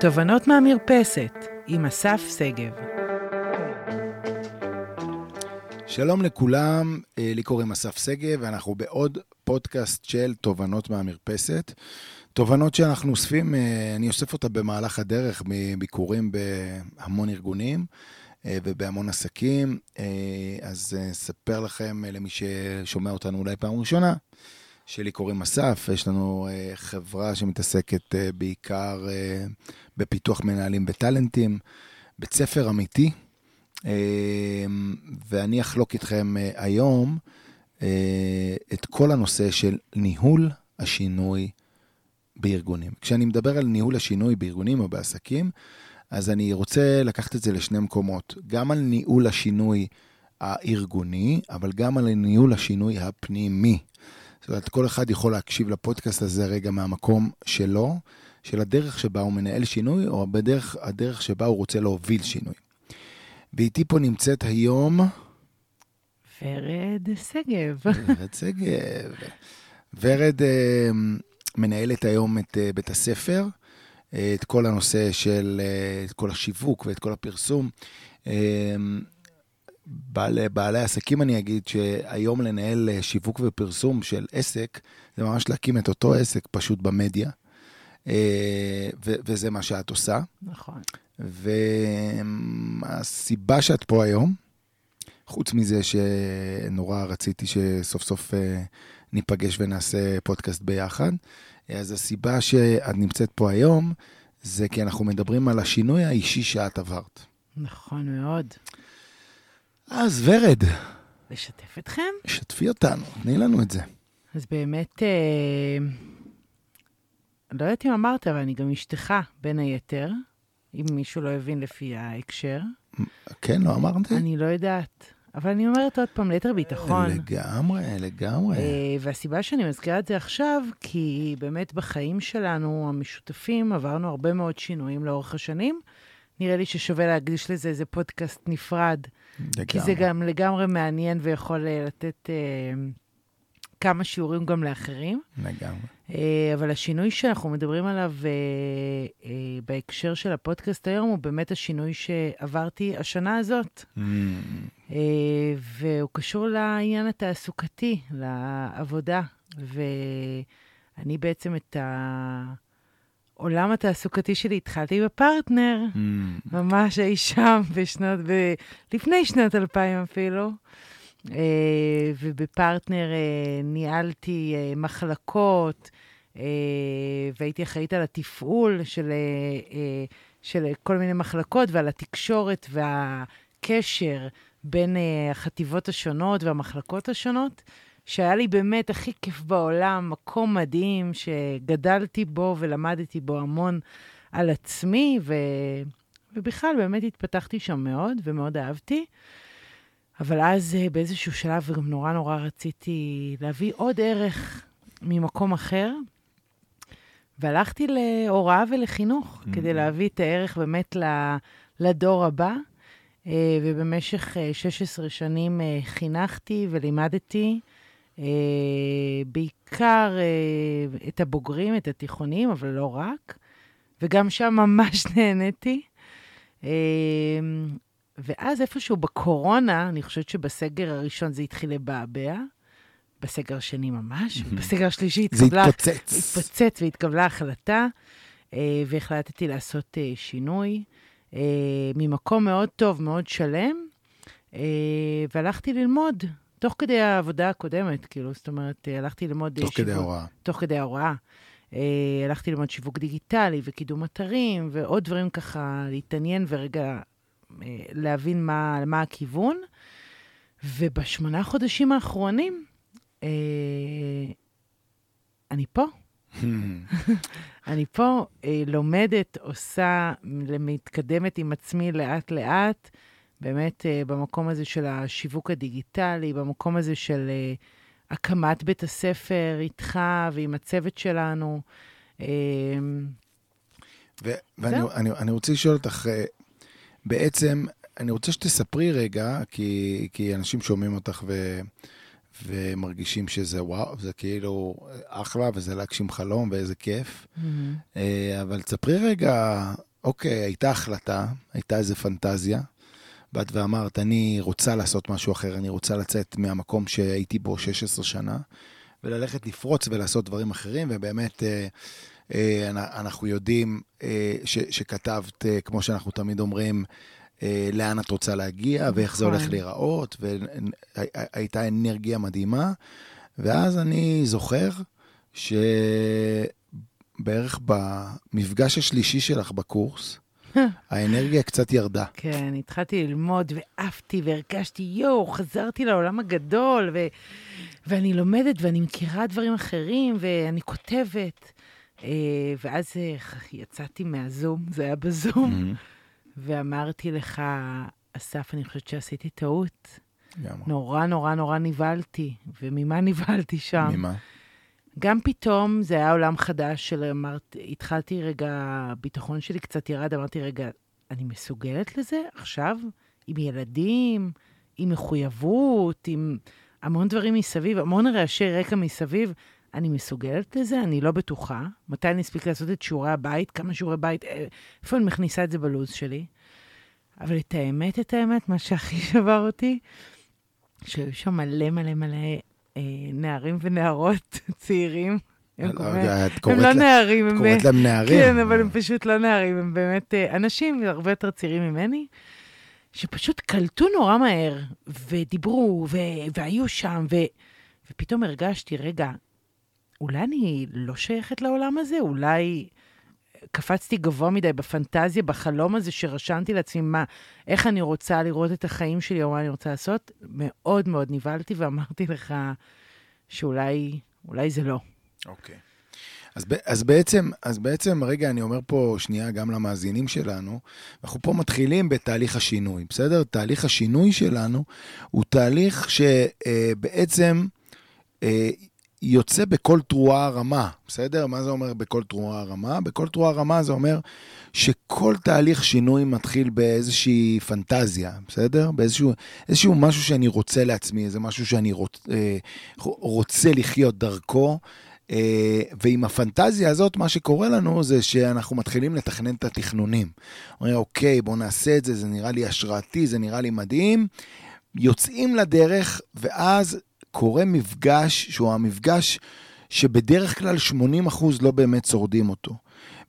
תובנות מהמרפסת עם אסף שגב. שלום לכולם, אה, לי קוראים אסף שגב, ואנחנו בעוד פודקאסט של תובנות מהמרפסת. תובנות שאנחנו אוספים, אה, אני אוסף אותה במהלך הדרך מביקורים בהמון ארגונים אה, ובהמון עסקים. אז אספר לכם, למי ששומע אותנו אולי פעם ראשונה, שלי קוראים אסף, יש לנו חברה שמתעסקת בעיקר בפיתוח מנהלים בטאלנטים, בית ספר אמיתי. ואני אחלוק איתכם היום את כל הנושא של ניהול השינוי בארגונים. כשאני מדבר על ניהול השינוי בארגונים או בעסקים, אז אני רוצה לקחת את זה לשני מקומות, גם על ניהול השינוי הארגוני, אבל גם על ניהול השינוי הפנימי. זאת אומרת, כל אחד יכול להקשיב לפודקאסט הזה רגע מהמקום שלו, של הדרך שבה הוא מנהל שינוי, או בדרך, הדרך שבה הוא רוצה להוביל שינוי. ואיתי פה נמצאת היום... ורד שגב. ורד שגב. ורד uh, מנהלת היום את uh, בית הספר, uh, את כל הנושא של, uh, את כל השיווק ואת כל הפרסום. Uh, בעלי, בעלי עסקים, אני אגיד, שהיום לנהל שיווק ופרסום של עסק, זה ממש להקים את אותו עסק פשוט במדיה. ו- וזה מה שאת עושה. נכון. והסיבה שאת פה היום, חוץ מזה שנורא רציתי שסוף סוף אה, ניפגש ונעשה פודקאסט ביחד, אז הסיבה שאת נמצאת פה היום, זה כי אנחנו מדברים על השינוי האישי שאת עברת. נכון מאוד. אז ורד. לשתף אתכם? שתפי אותנו, תני לנו את זה. אז באמת, אה, לא יודעת אם אמרת, אבל אני גם אשתך, בין היתר. אם מישהו לא הבין לפי ההקשר. כן, לא אמרתי? אני לא יודעת. אבל אני אומרת עוד פעם, ליתר ביטחון. לגמרי, לגמרי. אה, והסיבה שאני מזכירה את זה עכשיו, כי באמת בחיים שלנו, המשותפים, עברנו הרבה מאוד שינויים לאורך השנים. נראה לי ששווה להקדיש לזה איזה פודקאסט נפרד. לגמרי. כי זה גם לגמרי מעניין ויכול אה, לתת... אה, כמה שיעורים גם לאחרים. לגמרי. אה, אבל השינוי שאנחנו מדברים עליו אה, אה, בהקשר של הפודקאסט היום, הוא באמת השינוי שעברתי השנה הזאת. Mm. והוא קשור לעניין התעסוקתי, לעבודה. ואני בעצם את העולם התעסוקתי שלי התחלתי בפרטנר, mm. ממש אי שם בשנות, ב... לפני שנת 2000 אפילו. אה, ובפרטנר אה, ניהלתי אה, מחלקות, והייתי אחראית על התפעול של, של כל מיני מחלקות ועל התקשורת והקשר בין החטיבות השונות והמחלקות השונות, שהיה לי באמת הכי כיף בעולם, מקום מדהים שגדלתי בו ולמדתי בו המון על עצמי, ו... ובכלל באמת התפתחתי שם מאוד ומאוד אהבתי. אבל אז אה, באיזשהו שלב גם נורא נורא רציתי להביא עוד ערך ממקום אחר, והלכתי להוראה ולחינוך, mm-hmm. כדי להביא את הערך באמת לדור הבא. אה, ובמשך 16 אה, שנים חינכתי ולימדתי בעיקר את הבוגרים, את התיכונים, אבל לא רק. וגם שם ממש נהניתי. ואז איפשהו בקורונה, אני חושבת שבסגר הראשון זה התחיל לבעבע, בסגר השני ממש, בסגר השלישי התקבלה... זה התפוצץ. התפוצץ והתקבלה החלטה, אה, והחלטתי לעשות אה, שינוי אה, ממקום מאוד טוב, מאוד שלם, והלכתי ללמוד. תוך כדי העבודה הקודמת, כאילו, זאת אומרת, הלכתי ללמוד... תוך שיווק, כדי ההוראה. תוך כדי ההוראה. הלכתי ללמוד שיווק דיגיטלי וקידום אתרים ועוד דברים ככה, להתעניין ורגע אה, להבין מה, מה הכיוון. ובשמונה חודשים האחרונים, אה, אני פה. אני פה אה, לומדת, עושה, מתקדמת עם עצמי לאט-לאט, באמת אה, במקום הזה של השיווק הדיגיטלי, במקום הזה של אה, הקמת בית הספר איתך ועם הצוות שלנו. אה, ואני אני, אני רוצה לשאול אותך, בעצם, אני רוצה שתספרי רגע, כי, כי אנשים שומעים אותך ו, ומרגישים שזה וואו, זה כאילו אחלה, וזה להגשים חלום, ואיזה כיף. Mm-hmm. אבל תספרי רגע אוקיי, הייתה החלטה, הייתה איזו פנטזיה. באת ואמרת, אני רוצה לעשות משהו אחר, אני רוצה לצאת מהמקום שהייתי בו 16 שנה, וללכת לפרוץ ולעשות דברים אחרים, ובאמת, אה, אה, אנחנו יודעים אה, ש, שכתבת, כמו שאנחנו תמיד אומרים, לאן את רוצה להגיע, ואיך זה הולך נכון. להיראות, והייתה אנרגיה מדהימה. ואז אני זוכר שבערך במפגש השלישי שלך בקורס, האנרגיה קצת ירדה. כן, התחלתי ללמוד ועפתי והרגשתי, יואו, חזרתי לעולם הגדול, ו... ואני לומדת ואני מכירה דברים אחרים, ואני כותבת. אה, ואז אה, יצאתי מהזום, זה היה בזום. ואמרתי לך, אסף, אני חושבת שעשיתי טעות. נורא נורא נורא נבהלתי. וממה נבהלתי שם? ממה? גם פתאום זה היה עולם חדש של אמרתי, התחלתי רגע, הביטחון שלי קצת ירד, אמרתי, רגע, אני מסוגלת לזה עכשיו? עם ילדים, עם מחויבות, עם המון דברים מסביב, המון רעשי רקע מסביב. אני מסוגלת לזה? אני לא בטוחה. מתי אני אספיק לעשות את שיעורי הבית? כמה שיעורי בית? אה, איפה אני מכניסה את זה בלו"ז שלי? אבל את האמת, את האמת, מה שהכי שבר אותי, שהיו שם מלא מלא מלא נערים ונערות צעירים. הם, אה, הם לא נערים, הם... קוראת להם נערים. כן, אבל הם פשוט לא נערים, הם באמת אה, אנשים הרבה יותר צעירים ממני, שפשוט קלטו נורא מהר, ודיברו, והיו שם, ופתאום הרגשתי, רגע, אולי אני לא שייכת לעולם הזה? אולי קפצתי גבוה מדי בפנטזיה, בחלום הזה שרשמתי לעצמי מה, איך אני רוצה לראות את החיים שלי או מה אני רוצה לעשות, מאוד מאוד נבהלתי ואמרתי לך שאולי אולי זה לא. אוקיי. Okay. אז, אז, בעצם, אז בעצם, רגע, אני אומר פה שנייה גם למאזינים שלנו, אנחנו פה מתחילים בתהליך השינוי, בסדר? תהליך השינוי שלנו הוא תהליך שבעצם אה, יוצא בכל תרועה רמה, בסדר? מה זה אומר בכל תרועה רמה? בכל תרועה רמה זה אומר שכל תהליך שינוי מתחיל באיזושהי פנטזיה, בסדר? באיזשהו איזשהו משהו שאני רוצה לעצמי, איזה משהו שאני רוצ, אה, רוצה לחיות דרכו. אה, ועם הפנטזיה הזאת, מה שקורה לנו זה שאנחנו מתחילים לתכנן את התכנונים. אומרים, אוקיי, בואו נעשה את זה, זה נראה לי השראתי, זה נראה לי מדהים. יוצאים לדרך, ואז קורה מפגש שהוא המפגש שבדרך כלל 80% לא באמת שורדים אותו.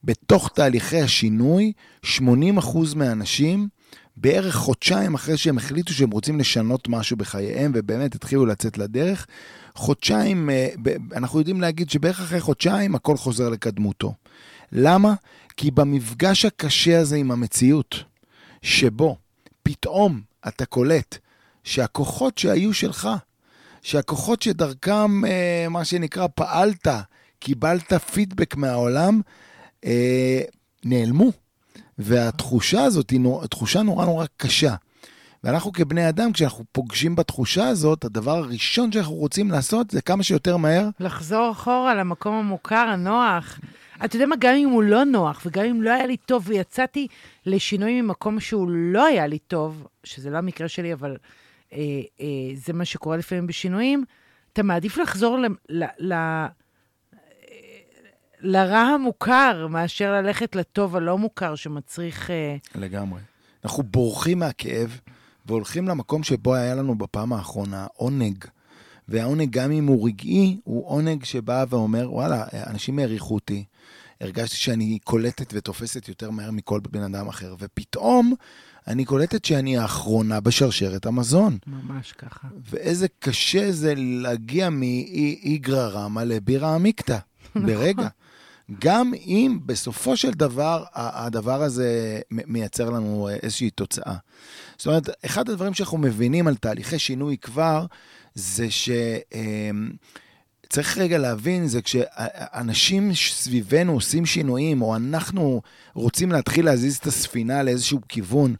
בתוך תהליכי השינוי, 80% מהאנשים, בערך חודשיים אחרי שהם החליטו שהם רוצים לשנות משהו בחייהם ובאמת התחילו לצאת לדרך, חודשיים, אה, אנחנו יודעים להגיד שבערך אחרי חודשיים הכל חוזר לקדמותו. למה? כי במפגש הקשה הזה עם המציאות, שבו פתאום אתה קולט שהכוחות שהיו שלך, שהכוחות שדרכם, אה, מה שנקרא, פעלת, קיבלת פידבק מהעולם, אה, נעלמו. והתחושה הזאת היא נור, תחושה נורא נורא קשה. ואנחנו כבני אדם, כשאנחנו פוגשים בתחושה הזאת, הדבר הראשון שאנחנו רוצים לעשות זה כמה שיותר מהר. לחזור אחורה למקום המוכר, הנוח. אתה יודע מה, גם אם הוא לא נוח, וגם אם לא היה לי טוב, ויצאתי לשינוי ממקום שהוא לא היה לי טוב, שזה לא המקרה שלי, אבל אה, אה, זה מה שקורה לפעמים בשינויים, אתה מעדיף לחזור ל, ל, ל, לרע המוכר, מאשר ללכת לטוב הלא מוכר שמצריך... אה, לגמרי. אנחנו בורחים מהכאב והולכים למקום שבו היה לנו בפעם האחרונה עונג. והעונג, גם אם הוא רגעי, הוא עונג שבא ואומר, וואלה, אנשים העריכו אותי, הרגשתי שאני קולטת ותופסת יותר מהר מכל בן אדם אחר, ופתאום אני קולטת שאני האחרונה בשרשרת המזון. ממש ככה. ואיזה קשה זה להגיע מאיגרא רמא לבירה עמיקתא, נכון. ברגע. גם אם בסופו של דבר הדבר הזה מייצר לנו איזושהי תוצאה. זאת אומרת, אחד הדברים שאנחנו מבינים על תהליכי שינוי כבר, זה ש... אמ, צריך רגע להבין, זה כשאנשים סביבנו עושים שינויים, או אנחנו רוצים להתחיל להזיז את הספינה לאיזשהו כיוון,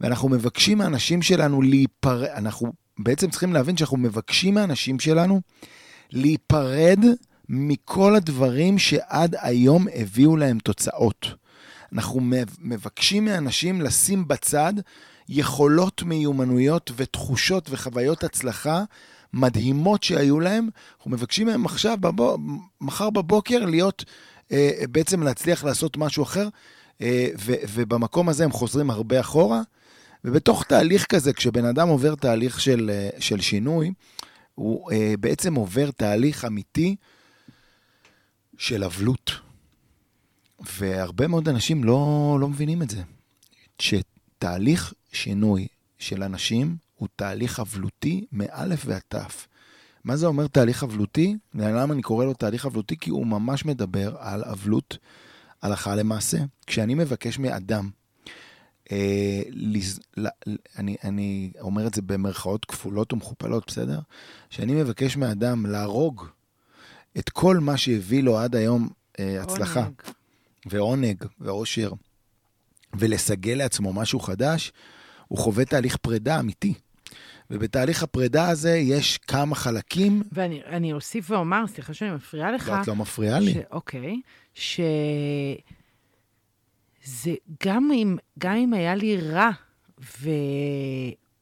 ואנחנו מבקשים מהאנשים שלנו להיפרד, אנחנו בעצם צריכים להבין שאנחנו מבקשים מהאנשים שלנו להיפרד מכל הדברים שעד היום הביאו להם תוצאות. אנחנו מבקשים מאנשים לשים בצד יכולות, מיומנויות ותחושות וחוויות הצלחה מדהימות שהיו להם. אנחנו מבקשים מהם עכשיו, בבו, מחר בבוקר, להיות, אה, בעצם להצליח לעשות משהו אחר. אה, ו- ובמקום הזה הם חוזרים הרבה אחורה, ובתוך תהליך כזה, כשבן אדם עובר תהליך של, אה, של שינוי, הוא אה, בעצם עובר תהליך אמיתי של אבלות. והרבה מאוד אנשים לא, לא מבינים את זה. שתהליך שינוי של אנשים הוא תהליך אבלותי מאלף ועד תף. מה זה אומר תהליך אבלותי? למה אני קורא לו תהליך אבלותי? כי הוא ממש מדבר על אבלות הלכה למעשה. כשאני מבקש מאדם, אה, לז, ל, אני, אני אומר את זה במרכאות כפולות ומכופלות, בסדר? כשאני מבקש מאדם להרוג את כל מה שהביא לו עד היום אה, הצלחה, עונג. ועונג ועושר, ולסגל לעצמו משהו חדש, הוא חווה תהליך פרידה אמיתי. ובתהליך הפרידה הזה יש כמה חלקים. ואני אוסיף ואומר, סליחה שאני מפריעה לך. לא, את לא מפריעה לי. ש, אוקיי, ש... זה גם אם, גם אם היה לי רע, ו...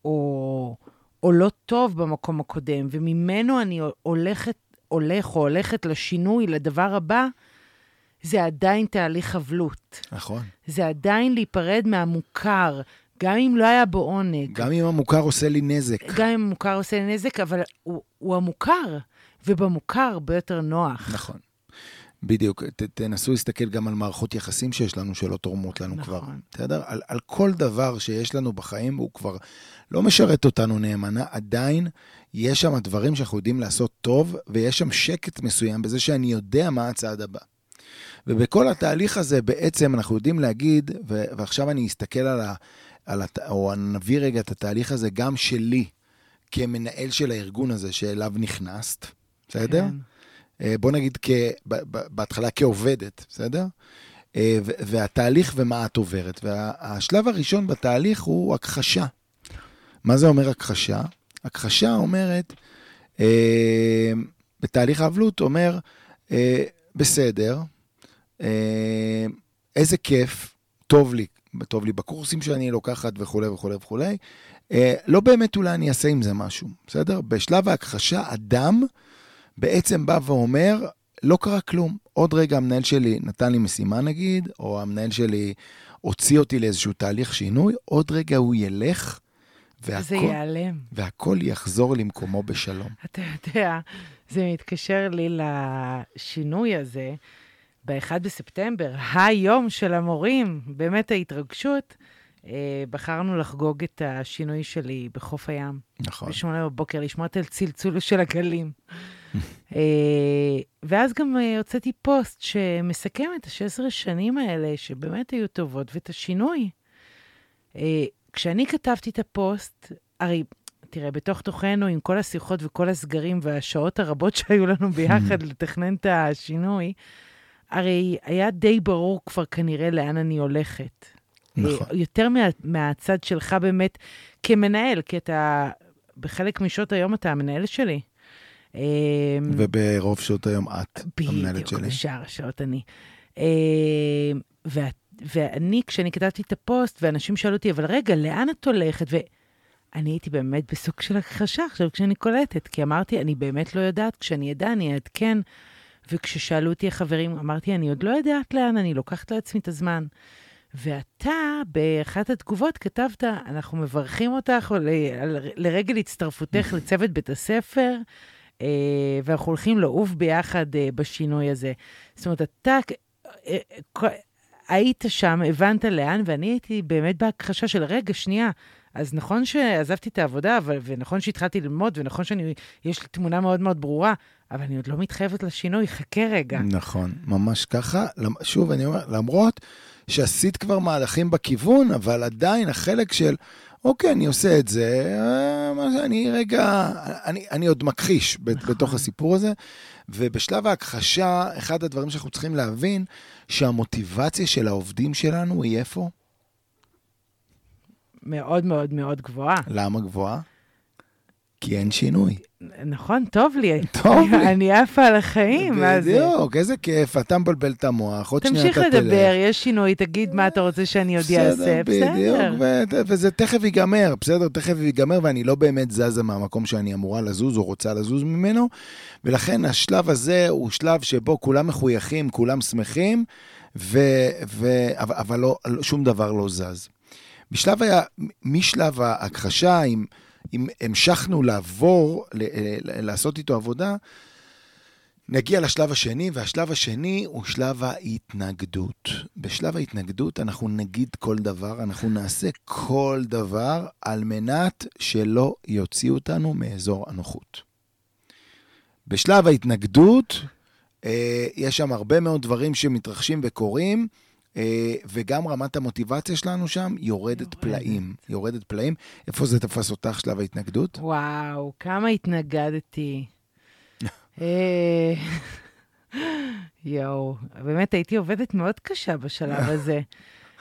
או, או לא טוב במקום הקודם, וממנו אני הולכת, הולך או הולכת לשינוי, לדבר הבא, זה עדיין תהליך אבלות. נכון. זה עדיין להיפרד מהמוכר, גם אם לא היה בו עונג. גם אם המוכר עושה לי נזק. גם אם המוכר עושה לי נזק, אבל הוא, הוא המוכר, ובמוכר הרבה יותר נוח. נכון. בדיוק, ת, תנסו להסתכל גם על מערכות יחסים שיש לנו שלא תורמות לנו נכון. כבר. בסדר? על, על כל דבר שיש לנו בחיים, הוא כבר לא משרת אותנו נאמנה, עדיין יש שם דברים שאנחנו יודעים לעשות טוב, ויש שם שקט מסוים בזה שאני יודע מה הצעד הבא. ובכל התהליך הזה בעצם אנחנו יודעים להגיד, ו- ועכשיו אני אסתכל על ה... על הת... או נביא רגע את התהליך הזה גם שלי, כמנהל של הארגון הזה שאליו נכנסת, בסדר? כן. אה, בוא נגיד כ... בהתחלה כעובדת, בסדר? אה, והתהליך ומה את עוברת. והשלב הראשון בתהליך הוא הכחשה. מה זה אומר הכחשה? הכחשה אומרת, אה, בתהליך האבלות אומר, בסדר, איזה כיף, טוב לי, טוב לי בקורסים שאני לוקחת וכולי וכולי וכולי. לא באמת אולי אני אעשה עם זה משהו, בסדר? בשלב ההכחשה, אדם בעצם בא ואומר, לא קרה כלום. עוד רגע המנהל שלי נתן לי משימה נגיד, או המנהל שלי הוציא אותי לאיזשהו תהליך שינוי, עוד רגע הוא ילך, והכל, זה ייעלם. והכל יחזור למקומו בשלום. אתה יודע, זה מתקשר לי לשינוי הזה. ב-1 בספטמבר, היום של המורים, באמת ההתרגשות, אה, בחרנו לחגוג את השינוי שלי בחוף הים. נכון. בשמונה בבוקר, לשמוע את הצלצול של הגלים. אה, ואז גם אה, הוצאתי פוסט שמסכם את ה-16 שנים האלה, שבאמת היו טובות, ואת השינוי. כשאני כתבתי את הפוסט, הרי, תראה, בתוך תוכנו, עם כל השיחות וכל הסגרים והשעות הרבות שהיו לנו ביחד לתכנן את השינוי, הרי היה די ברור כבר כנראה לאן אני הולכת. נכון. יותר מה, מהצד שלך באמת כמנהל, כי אתה, בחלק משעות היום אתה המנהל שלי. אמ, וברוב שעות היום את המנהלת שלי. בדיוק, בשאר השעות אני. אמ, ואני, כשאני כתבתי את הפוסט, ואנשים שאלו אותי, אבל רגע, לאן את הולכת? ואני הייתי באמת בסוג של הכחשה עכשיו כשאני קולטת, כי אמרתי, אני באמת לא יודעת, כשאני אדע, אני אעדכן. וכששאלו אותי החברים, אמרתי, אני עוד לא יודעת לאן, אני לוקחת לעצמי את הזמן. ואתה, באחת התגובות כתבת, אנחנו מברכים אותך לרגל הצטרפותך לצוות בית הספר. אה, ואנחנו הולכים לעוף ביחד אה, בשינוי הזה. זאת אומרת, אתה אה, היית שם, הבנת לאן, ואני הייתי באמת בהכחשה של, רגע, שנייה, אז נכון שעזבתי את העבודה, אבל, ונכון שהתחלתי ללמוד, ונכון שיש לי תמונה מאוד מאוד ברורה, אבל אני עוד לא מתחייבת לשינוי, חכה רגע. נכון, ממש ככה. שוב, אני אומר, למרות שעשית כבר מהלכים בכיוון, אבל עדיין החלק של... אוקיי, אני עושה את זה, אה, אני רגע, אני, אני עוד מכחיש נכון. בתוך הסיפור הזה, ובשלב ההכחשה, אחד הדברים שאנחנו צריכים להבין, שהמוטיבציה של העובדים שלנו היא איפה? מאוד מאוד מאוד גבוהה. למה גבוהה? כי אין שינוי. נכון, טוב לי. טוב לי. אני עפה על החיים, מה זה? בדיוק, איזה כיף, אתה מבלבל את המוח, עוד שנייה אתה תלך. תמשיך לדבר, יש שינוי, תגיד מה אתה רוצה שאני עוד אעשה, בסדר. בדיוק, וזה תכף ייגמר, בסדר, תכף ייגמר, ואני לא באמת זזה מהמקום שאני אמורה לזוז או רוצה לזוז ממנו, ולכן השלב הזה הוא שלב שבו כולם מחויכים, כולם שמחים, ו, ו, אבל, אבל לא, שום דבר לא זז. בשלב היה, משלב ההכחשה, אם, אם המשכנו לעבור, ל, לעשות איתו עבודה, נגיע לשלב השני, והשלב השני הוא שלב ההתנגדות. בשלב ההתנגדות אנחנו נגיד כל דבר, אנחנו נעשה כל דבר על מנת שלא יוציאו אותנו מאזור הנוחות. בשלב ההתנגדות, אה, יש שם הרבה מאוד דברים שמתרחשים וקורים, אה, וגם רמת המוטיבציה שלנו שם יורדת יורדת פלאים. יורדת פלאים. איפה זה תפס אותך, שלב ההתנגדות? וואו, כמה התנגדתי. אה, יואו, באמת הייתי עובדת מאוד קשה בשלב הזה.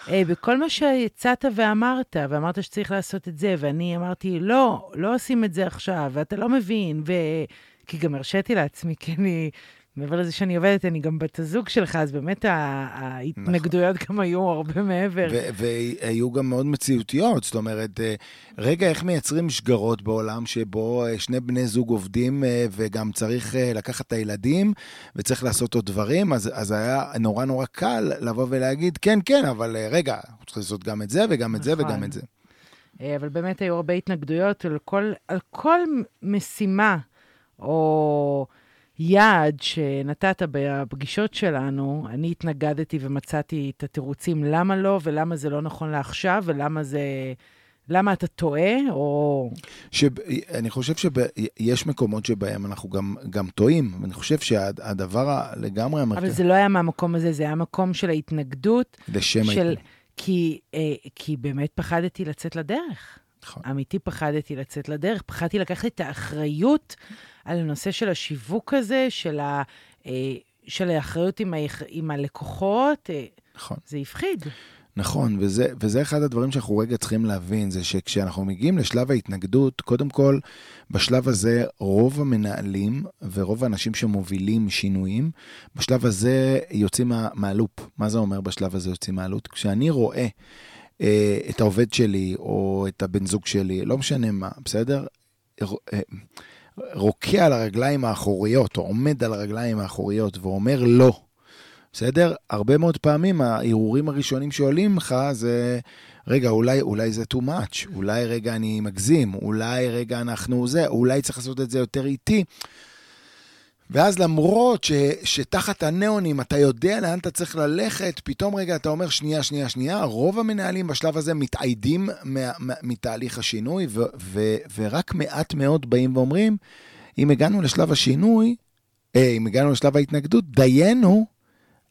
Hey, בכל מה שיצאת ואמרת, ואמרת שצריך לעשות את זה, ואני אמרתי, לא, לא עושים את זה עכשיו, ואתה לא מבין, ו... כי גם הרשיתי לעצמי, כי אני מעבר לזה שאני עובדת, אני גם בת הזוג שלך, אז באמת ההתנגדויות נכון. גם היו הרבה מעבר. והיו גם מאוד מציאותיות, זאת אומרת, אה, רגע, איך מייצרים שגרות בעולם שבו אה, שני בני זוג עובדים אה, וגם צריך לקחת את הילדים וצריך לעשות עוד דברים, אז, אז היה נורא נורא קל לבוא ולהגיד, כן, כן, אבל רגע, צריך לעשות גם את זה וגם את נכון. זה וגם את זה. אבל באמת היו הרבה התנגדויות על כל, על כל משימה, או... יעד שנתת בפגישות שלנו, אני התנגדתי ומצאתי את התירוצים למה לא, ולמה זה לא נכון לעכשיו, ולמה זה... למה אתה טועה, או... ש... אני חושב שיש מקומות שבהם אנחנו גם, גם טועים, ואני חושב שהדבר לגמרי המרכזי... אבל זה לא היה מהמקום הזה, זה היה מקום של ההתנגדות. לשם של... ההתנגדות. כי, אה, כי באמת פחדתי לצאת לדרך. נכון. אמיתי פחדתי לצאת לדרך, פחדתי לקחת את האחריות על הנושא של השיווק הזה, של, ה, אה, של האחריות עם, ה, עם הלקוחות. אה, נכון. זה הפחיד. נכון, וזה, וזה אחד הדברים שאנחנו רגע צריכים להבין, זה שכשאנחנו מגיעים לשלב ההתנגדות, קודם כל, בשלב הזה רוב המנהלים ורוב האנשים שמובילים שינויים, בשלב הזה יוצאים מה, מהלופ. מה זה אומר בשלב הזה יוצאים מהלופ? כשאני רואה אה, את העובד שלי או את הבן זוג שלי, לא משנה מה, בסדר? אה, רוקע על הרגליים האחוריות, או עומד על הרגליים האחוריות ואומר לא, בסדר? הרבה מאוד פעמים הערעורים הראשונים שעולים לך זה, רגע, אולי, אולי זה too much, אולי רגע אני מגזים, אולי רגע אנחנו זה, אולי צריך לעשות את זה יותר איטי. ואז למרות ש, שתחת הניאונים אתה יודע לאן אתה צריך ללכת, פתאום רגע אתה אומר, שנייה, שנייה, שנייה, רוב המנהלים בשלב הזה מתאיידים מתהליך השינוי, ו, ו, ורק מעט מאוד באים ואומרים, אם הגענו לשלב השינוי, אה, אם הגענו לשלב ההתנגדות, דיינו,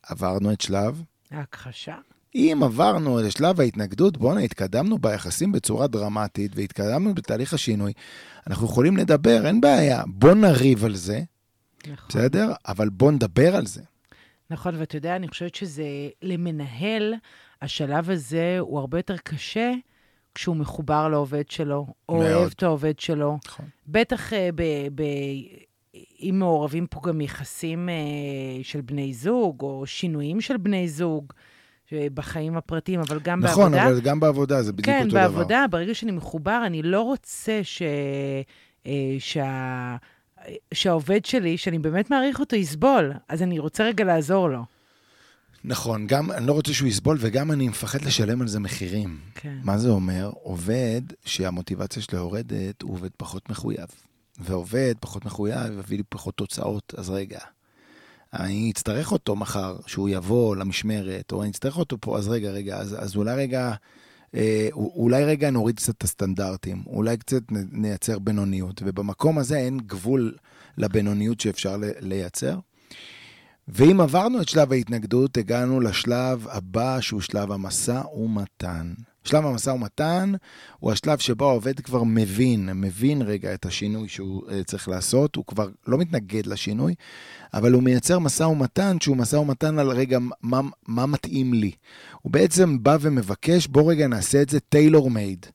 עברנו את שלב... ההכחשה. אם עברנו לשלב ההתנגדות, בואנה, התקדמנו ביחסים בצורה דרמטית והתקדמנו בתהליך השינוי, אנחנו יכולים לדבר, אין בעיה. בוא נריב על זה, נכון. בסדר? אבל בוא נדבר על זה. נכון, ואתה יודע, אני חושבת שזה, למנהל, השלב הזה הוא הרבה יותר קשה כשהוא מחובר לעובד שלו, או מאוד. אוהב את העובד שלו. נכון. בטח uh, ב, ב, אם מעורבים פה גם יחסים uh, של בני זוג, או שינויים של בני זוג. אה, בחיים הפרטיים, אבל גם נכון, בעבודה. נכון, אבל גם בעבודה זה בדיוק כן, אותו בעבודה, דבר. כן, בעבודה, ברגע שאני מחובר, אני לא רוצה ש... שה... שהעובד שלי, שאני באמת מעריך אותו, יסבול. אז אני רוצה רגע לעזור לו. נכון, גם אני לא רוצה שהוא יסבול, וגם אני מפחד לשלם על זה מחירים. כן. מה זה אומר? עובד שהמוטיבציה שלו יורדת, הוא עובד פחות מחויב. ועובד פחות מחויב, יביא לי פחות תוצאות. אז רגע, אני אצטרך אותו מחר, שהוא יבוא למשמרת, או אני אצטרך אותו פה, אז רגע, רגע, אז, אז אולי רגע... אה, אולי רגע נוריד קצת את הסטנדרטים, אולי קצת נייצר בינוניות, ובמקום הזה אין גבול לבינוניות שאפשר לייצר. ואם עברנו את שלב ההתנגדות, הגענו לשלב הבא, שהוא שלב המשא ומתן. שלב המשא ומתן הוא השלב שבו העובד כבר מבין, מבין רגע את השינוי שהוא uh, צריך לעשות, הוא כבר לא מתנגד לשינוי, אבל הוא מייצר משא ומתן שהוא משא ומתן על רגע מה, מה מתאים לי. הוא בעצם בא ומבקש, בוא רגע נעשה את זה טיילור מייד.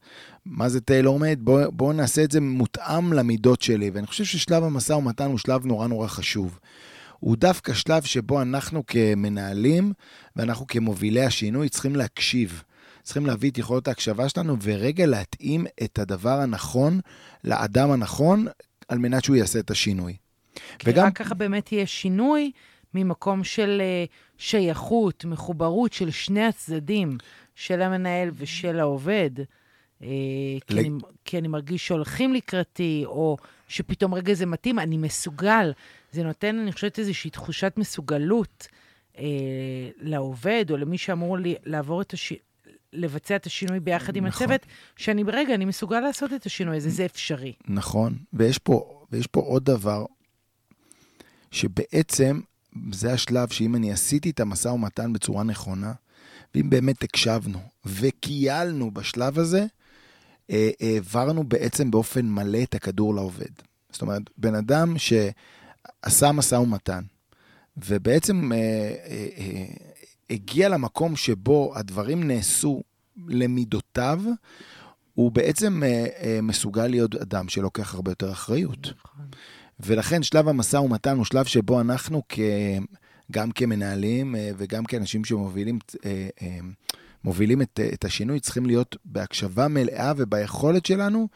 מה זה טיילור מייד? בואו בוא נעשה את זה מותאם למידות שלי. ואני חושב ששלב המשא ומתן הוא שלב נורא נורא חשוב. הוא דווקא שלב שבו אנחנו כמנהלים ואנחנו כמובילי השינוי צריכים להקשיב. צריכים להביא את יכולות ההקשבה שלנו ורגע להתאים את הדבר הנכון לאדם הנכון על מנת שהוא יעשה את השינוי. וגם... רק ככה באמת יהיה שינוי ממקום של, אה, שייכות, מחוברות של שני הצדדים, של המנהל ושל העובד, אה, כי, אני, כי אני מרגיש שהולכים לקראתי, או שפתאום רגע זה מתאים, אני מסוגל. זה נותן, אני חושבת, איזושהי תחושת מסוגלות אה, לעובד, או למי שאמור לי, לעבור את הש... לבצע את השינוי ביחד עם נכון. הצוות, שאני, רגע, אני מסוגל לעשות את השינוי הזה, זה אפשרי. נכון, ויש פה, ויש פה עוד דבר, שבעצם זה השלב שאם אני עשיתי את המשא ומתן בצורה נכונה, ואם באמת הקשבנו וקיילנו בשלב הזה, אה, העברנו בעצם באופן מלא את הכדור לעובד. זאת אומרת, בן אדם שעשה משא ומתן, ובעצם אה, אה, הגיע למקום שבו הדברים נעשו למידותיו, הוא בעצם מסוגל להיות אדם שלוקח הרבה יותר אחריות. נכון. ולכן שלב המשא ומתן הוא שלב שבו אנחנו כ... גם כמנהלים אה, וגם כאנשים שמובילים אה, אה, מובילים את, את השינוי, צריכים להיות בהקשבה מלאה וביכולת שלנו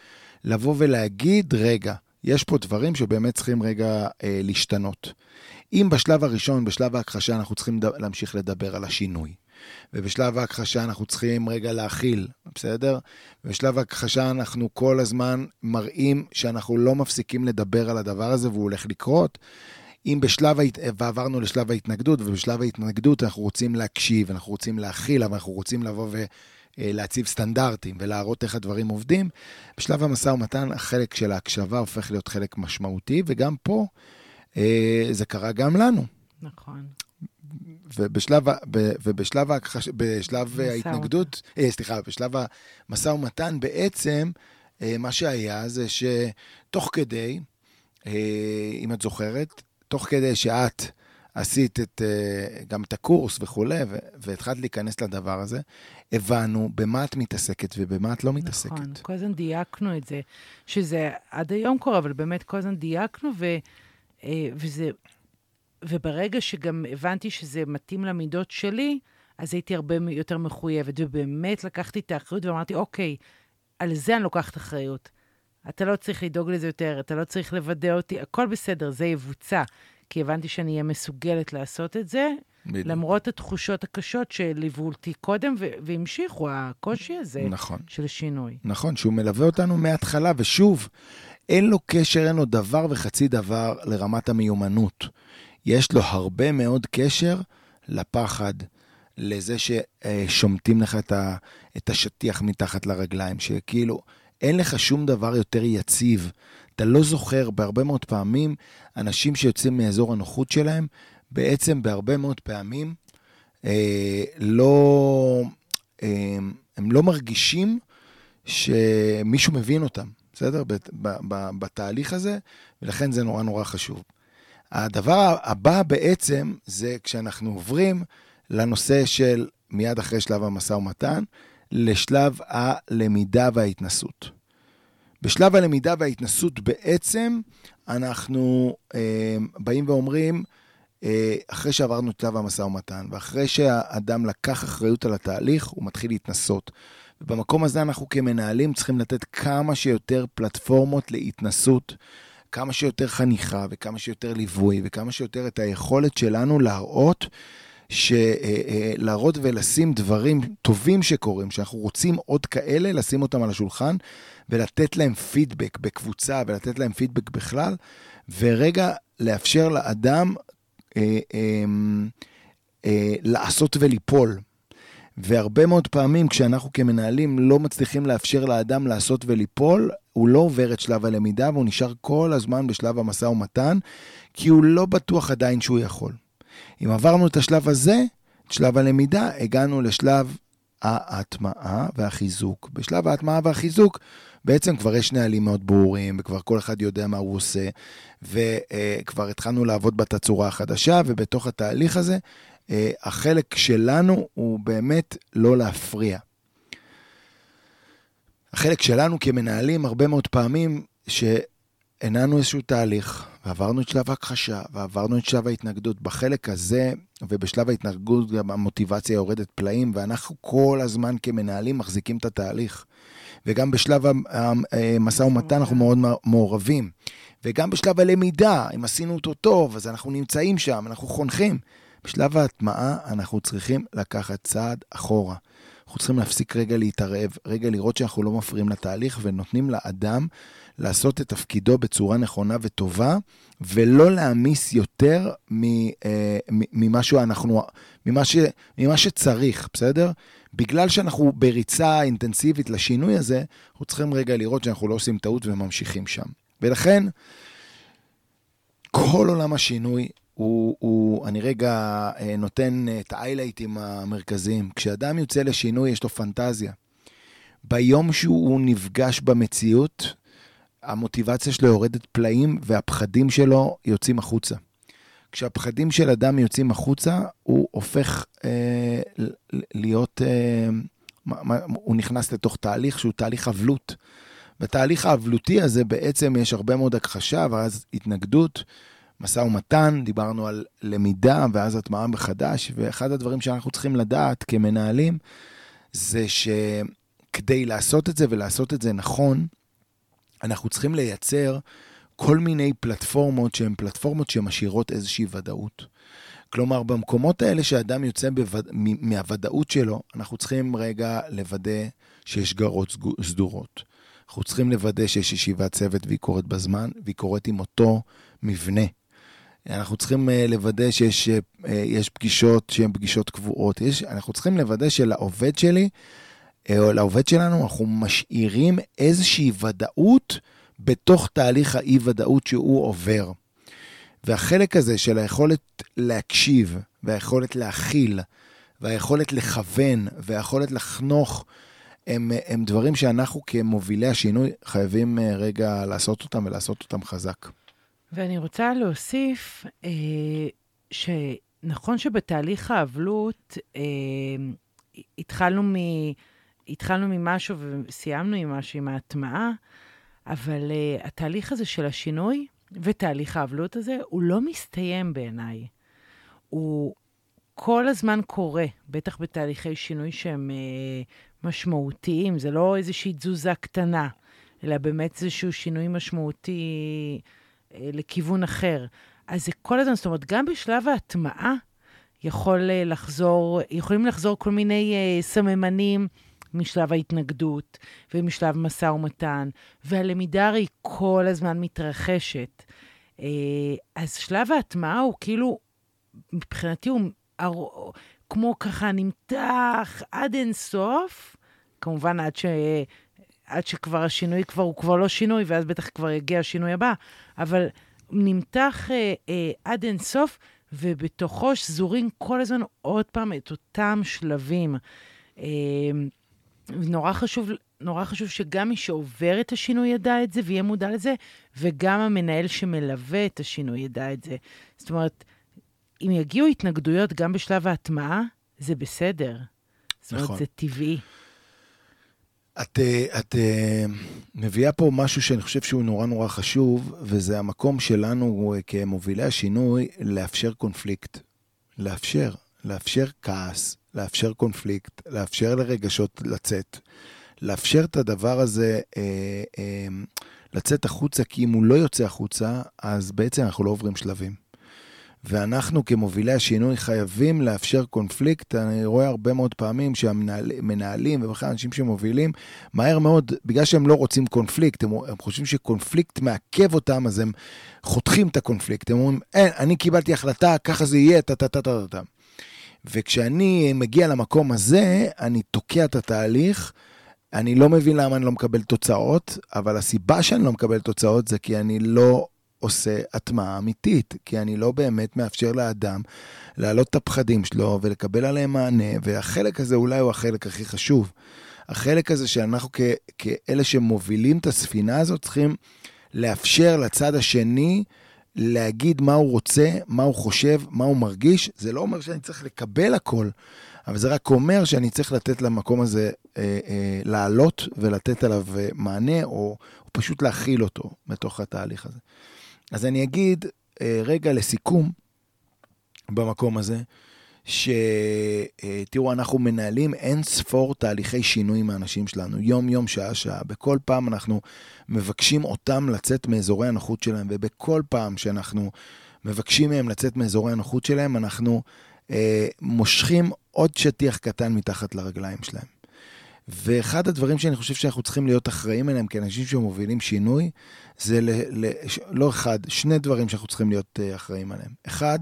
לבוא ולהגיד, רגע, יש פה דברים שבאמת צריכים רגע אה, להשתנות. אם בשלב הראשון, בשלב ההכחשה, אנחנו צריכים להמשיך לדבר על השינוי. ובשלב ההכחשה אנחנו צריכים רגע להכיל, בסדר? ובשלב ההכחשה אנחנו כל הזמן מראים שאנחנו לא מפסיקים לדבר על הדבר הזה והוא הולך לקרות. אם בשלב, ועברנו לשלב ההתנגדות, ובשלב ההתנגדות אנחנו רוצים להקשיב, אנחנו רוצים להכיל, אבל אנחנו רוצים לבוא ולהציב סטנדרטים ולהראות איך הדברים עובדים, בשלב המשא ומתן החלק של ההקשבה הופך להיות חלק משמעותי, וגם פה אה, זה קרה גם לנו. נכון. ובשלב, ובשלב ההכחש, בשלב ההתנגדות, אה, סליחה, בשלב המשא ומתן, בעצם אה, מה שהיה זה שתוך כדי, אה, אם את זוכרת, תוך כדי שאת עשית את, אה, גם את הקורס וכולי, והתחלת להיכנס לדבר הזה, הבנו במה את מתעסקת ובמה את לא מתעסקת. נכון, כל הזמן דייקנו את זה, שזה עד היום קורה, אבל באמת כל הזמן דייקנו, ו, אה, וזה, וברגע שגם הבנתי שזה מתאים למידות שלי, אז הייתי הרבה יותר מחויבת, ובאמת לקחתי את האחריות ואמרתי, אוקיי, על זה אני לוקחת אחריות. אתה לא צריך לדאוג לזה יותר, אתה לא צריך לוודא אותי, הכל בסדר, זה יבוצע. כי הבנתי שאני אהיה מסוגלת לעשות את זה, בדיוק. למרות התחושות הקשות שליוו אותי קודם והמשיכו, הקושי הזה נכון. של שינוי. נכון, שהוא מלווה אותנו מההתחלה, ושוב, אין לו קשר, אין לו דבר וחצי דבר לרמת המיומנות. יש לו הרבה מאוד קשר לפחד, לזה ששומטים לך את השטיח מתחת לרגליים, שכאילו... אין לך שום דבר יותר יציב. אתה לא זוכר, בהרבה מאוד פעמים, אנשים שיוצאים מאזור הנוחות שלהם, בעצם בהרבה מאוד פעמים אה, לא, אה, הם לא מרגישים שמישהו מבין אותם, בסדר? בתהליך הזה, ולכן זה נורא נורא חשוב. הדבר הבא בעצם זה כשאנחנו עוברים לנושא של מיד אחרי שלב המשא ומתן, לשלב הלמידה וההתנסות. בשלב הלמידה וההתנסות בעצם אנחנו אה, באים ואומרים, אה, אחרי שעברנו את שלב המשא ומתן, ואחרי שהאדם לקח אחריות על התהליך, הוא מתחיל להתנסות. ובמקום הזה אנחנו כמנהלים צריכים לתת כמה שיותר פלטפורמות להתנסות, כמה שיותר חניכה וכמה שיותר ליווי וכמה שיותר את היכולת שלנו להראות להראות ולשים דברים טובים שקורים, שאנחנו רוצים עוד כאלה, לשים אותם על השולחן ולתת להם פידבק בקבוצה ולתת להם פידבק בכלל, ורגע לאפשר לאדם אה, אה, אה, לעשות וליפול. והרבה מאוד פעמים כשאנחנו כמנהלים לא מצליחים לאפשר לאדם לעשות וליפול, הוא לא עובר את שלב הלמידה והוא נשאר כל הזמן בשלב המשא ומתן, כי הוא לא בטוח עדיין שהוא יכול. אם עברנו את השלב הזה, את שלב הלמידה, הגענו לשלב ההטמעה והחיזוק. בשלב ההטמעה והחיזוק, בעצם כבר יש נהלים מאוד ברורים, וכבר כל אחד יודע מה הוא עושה, וכבר התחלנו לעבוד בתצורה החדשה, ובתוך התהליך הזה, החלק שלנו הוא באמת לא להפריע. החלק שלנו כמנהלים, הרבה מאוד פעמים, שהנענו איזשהו תהליך, ועברנו את שלב ההכחשה, ועברנו את שלב ההתנגדות. בחלק הזה, ובשלב ההתנגדות גם המוטיבציה יורדת פלאים, ואנחנו כל הזמן כמנהלים מחזיקים את התהליך. וגם בשלב המשא ומתן אנחנו מאוד מעורבים. וגם בשלב הלמידה, אם עשינו אותו טוב, אז אנחנו נמצאים שם, אנחנו חונכים. בשלב ההטמעה אנחנו צריכים לקחת צעד אחורה. אנחנו צריכים להפסיק רגע להתערב, רגע לראות שאנחנו לא מפריעים לתהליך ונותנים לאדם לעשות את תפקידו בצורה נכונה וטובה, ולא להעמיס יותר אה, ממה, שאנחנו, ממה, ש, ממה שצריך, בסדר? בגלל שאנחנו בריצה אינטנסיבית לשינוי הזה, אנחנו צריכים רגע לראות שאנחנו לא עושים טעות וממשיכים שם. ולכן, כל עולם השינוי הוא, הוא, אני רגע אה, נותן את האיילייטים המרכזיים. כשאדם יוצא לשינוי, יש לו פנטזיה. ביום שהוא נפגש במציאות, המוטיבציה שלו יורדת פלאים והפחדים שלו יוצאים החוצה. כשהפחדים של אדם יוצאים החוצה, הוא הופך אה, להיות, אה, הוא נכנס לתוך תהליך שהוא תהליך אבלות. בתהליך האבלותי הזה בעצם יש הרבה מאוד הכחשה ואז התנגדות, משא ומתן, דיברנו על למידה ואז הטמעה מחדש, ואחד הדברים שאנחנו צריכים לדעת כמנהלים, זה שכדי לעשות את זה ולעשות את זה נכון, אנחנו צריכים לייצר כל מיני פלטפורמות שהן פלטפורמות שמשאירות איזושהי ודאות. כלומר, במקומות האלה שאדם יוצא בווד... מהוודאות שלו, אנחנו צריכים רגע לוודא שיש גרות סדורות. אנחנו צריכים לוודא שיש ישיבת צוות והיא קורית בזמן, והיא קורית עם אותו מבנה. אנחנו צריכים אה, לוודא שיש אה, פגישות שהן פגישות קבועות. יש, אנחנו צריכים לוודא שלעובד שלי, אה, או לעובד שלנו, אנחנו משאירים איזושהי ודאות בתוך תהליך האי-ודאות שהוא עובר. והחלק הזה של היכולת להקשיב, והיכולת להכיל, והיכולת לכוון, והיכולת לחנוך, הם, הם דברים שאנחנו כמובילי השינוי חייבים אה, רגע לעשות אותם ולעשות אותם חזק. ואני רוצה להוסיף אה, שנכון שבתהליך האבלות אה, התחלנו, מ, התחלנו ממשהו וסיימנו עם משהו, עם ההטמעה, אבל uh, התהליך הזה של השינוי ותהליך האבלות הזה, הוא לא מסתיים בעיניי. הוא כל הזמן קורה, בטח בתהליכי שינוי שהם uh, משמעותיים. זה לא איזושהי תזוזה קטנה, אלא באמת איזשהו שינוי משמעותי לכיוון אחר. אז זה כל הזמן, זאת אומרת, גם בשלב ההטמעה יכול uh, לחזור, יכולים לחזור כל מיני uh, סממנים. משלב ההתנגדות ומשלב משא ומתן, והלמידה הרי כל הזמן מתרחשת. אה, אז שלב ההטמעה הוא כאילו, מבחינתי הוא כמו ככה נמתח עד אינסוף, כמובן עד ש... עד שכבר השינוי כבר, הוא כבר לא שינוי, ואז בטח כבר יגיע השינוי הבא, אבל נמתח אה, אה, עד אינסוף, ובתוכו שזורים כל הזמן עוד פעם את אותם שלבים. אה, נורא חשוב, נורא חשוב שגם מי שעובר את השינוי ידע את זה ויהיה מודע לזה, וגם המנהל שמלווה את השינוי ידע את זה. זאת אומרת, אם יגיעו התנגדויות גם בשלב ההטמעה, זה בסדר. זאת אומרת, נכון. זה טבעי. את, אה, את אה, מביאה פה משהו שאני חושב שהוא נורא נורא חשוב, וזה המקום שלנו אה, כמובילי השינוי לאפשר קונפליקט. לאפשר, לאפשר כעס, לאפשר קונפליקט, לאפשר לרגשות לצאת, לאפשר את הדבר הזה לצאת החוצה, כי אם הוא לא יוצא החוצה, אז בעצם אנחנו לא עוברים שלבים. ואנחנו כמובילי השינוי חייבים לאפשר קונפליקט. אני רואה הרבה מאוד פעמים שהמנהלים ובכלל אנשים שמובילים, מהר מאוד, בגלל שהם לא רוצים קונפליקט, הם, הם חושבים שקונפליקט מעכב אותם, אז הם חותכים את הקונפליקט. הם אומרים, אין, אני קיבלתי החלטה, ככה זה יהיה, טה-טה-טה-טה. וכשאני מגיע למקום הזה, אני תוקע את התהליך. אני לא מבין למה אני לא מקבל תוצאות, אבל הסיבה שאני לא מקבל תוצאות זה כי אני לא עושה הטמעה אמיתית, כי אני לא באמת מאפשר לאדם להעלות את הפחדים שלו ולקבל עליהם מענה, והחלק הזה אולי הוא החלק הכי חשוב. החלק הזה שאנחנו כ- כאלה שמובילים את הספינה הזאת צריכים לאפשר לצד השני להגיד מה הוא רוצה, מה הוא חושב, מה הוא מרגיש. זה לא אומר שאני צריך לקבל הכל, אבל זה רק אומר שאני צריך לתת למקום הזה אה, אה, לעלות ולתת עליו אה, מענה, או, או פשוט להכיל אותו בתוך התהליך הזה. אז אני אגיד אה, רגע לסיכום במקום הזה, שתראו, אנחנו מנהלים אין ספור תהליכי שינוי עם האנשים שלנו, יום-יום, שעה-שעה. בכל פעם אנחנו מבקשים אותם לצאת מאזורי הנוחות שלהם, ובכל פעם שאנחנו מבקשים מהם לצאת מאזורי הנוחות שלהם, אנחנו אה, מושכים עוד שטיח קטן מתחת לרגליים שלהם. ואחד הדברים שאני חושב שאנחנו צריכים להיות אחראים אליהם כאנשים שמובילים שינוי, זה ל, ל, לא אחד, שני דברים שאנחנו צריכים להיות אה, אחראים עליהם. אחד,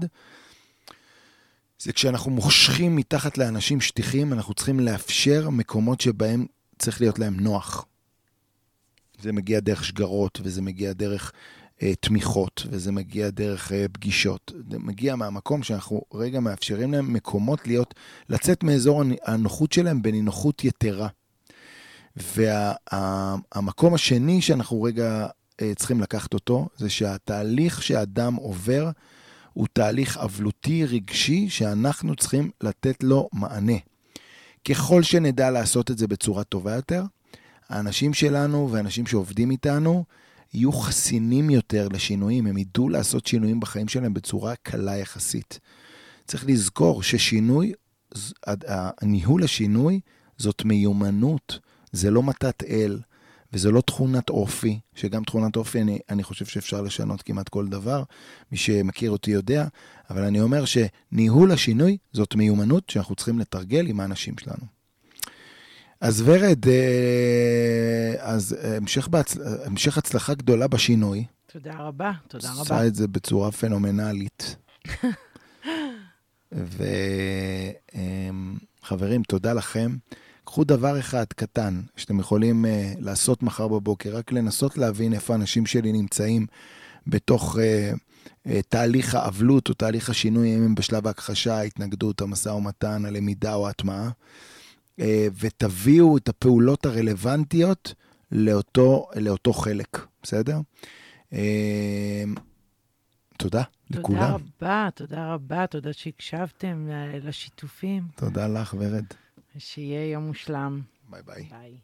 זה כשאנחנו מושכים מתחת לאנשים שטיחים, אנחנו צריכים לאפשר מקומות שבהם צריך להיות להם נוח. זה מגיע דרך שגרות, וזה מגיע דרך תמיכות, וזה מגיע דרך אה, פגישות. זה מגיע מהמקום שאנחנו רגע מאפשרים להם מקומות להיות, לצאת מאזור הנוחות שלהם בנינוחות יתרה. והמקום וה, השני שאנחנו רגע אה, צריכים לקחת אותו, זה שהתהליך שאדם עובר הוא תהליך אבלותי רגשי שאנחנו צריכים לתת לו מענה. ככל שנדע לעשות את זה בצורה טובה יותר, האנשים שלנו ואנשים שעובדים איתנו יהיו חסינים יותר לשינויים, הם ידעו לעשות שינויים בחיים שלהם בצורה קלה יחסית. צריך לזכור ששינוי, ניהול השינוי זאת מיומנות, זה לא מתת אל, וזו לא תכונת אופי, שגם תכונת אופי, אני, אני חושב שאפשר לשנות כמעט כל דבר, מי שמכיר אותי יודע, אבל אני אומר שניהול השינוי זאת מיומנות שאנחנו צריכים לתרגל עם האנשים שלנו. אז ורד, אה, אז המשך, בהצ... המשך הצלחה גדולה בשינוי. תודה רבה, תודה רבה. עושה את זה בצורה פנומנלית. וחברים, תודה לכם. קחו דבר אחד קטן שאתם יכולים uh, לעשות מחר בבוקר, רק לנסות להבין איפה האנשים שלי נמצאים בתוך uh, uh, תהליך האבלות או תהליך השינוי, אם הם בשלב ההכחשה, ההתנגדות, המשא ומתן, הלמידה או ההטמעה, ותביאו את הפעולות הרלוונטיות לאותו, לאותו חלק, בסדר? Uh, תודה, לכולם. תודה רבה, תודה רבה, תודה שהקשבתם לשיתופים. תודה לך, ורד. ושיהיה יום מושלם. ביי ביי. ביי.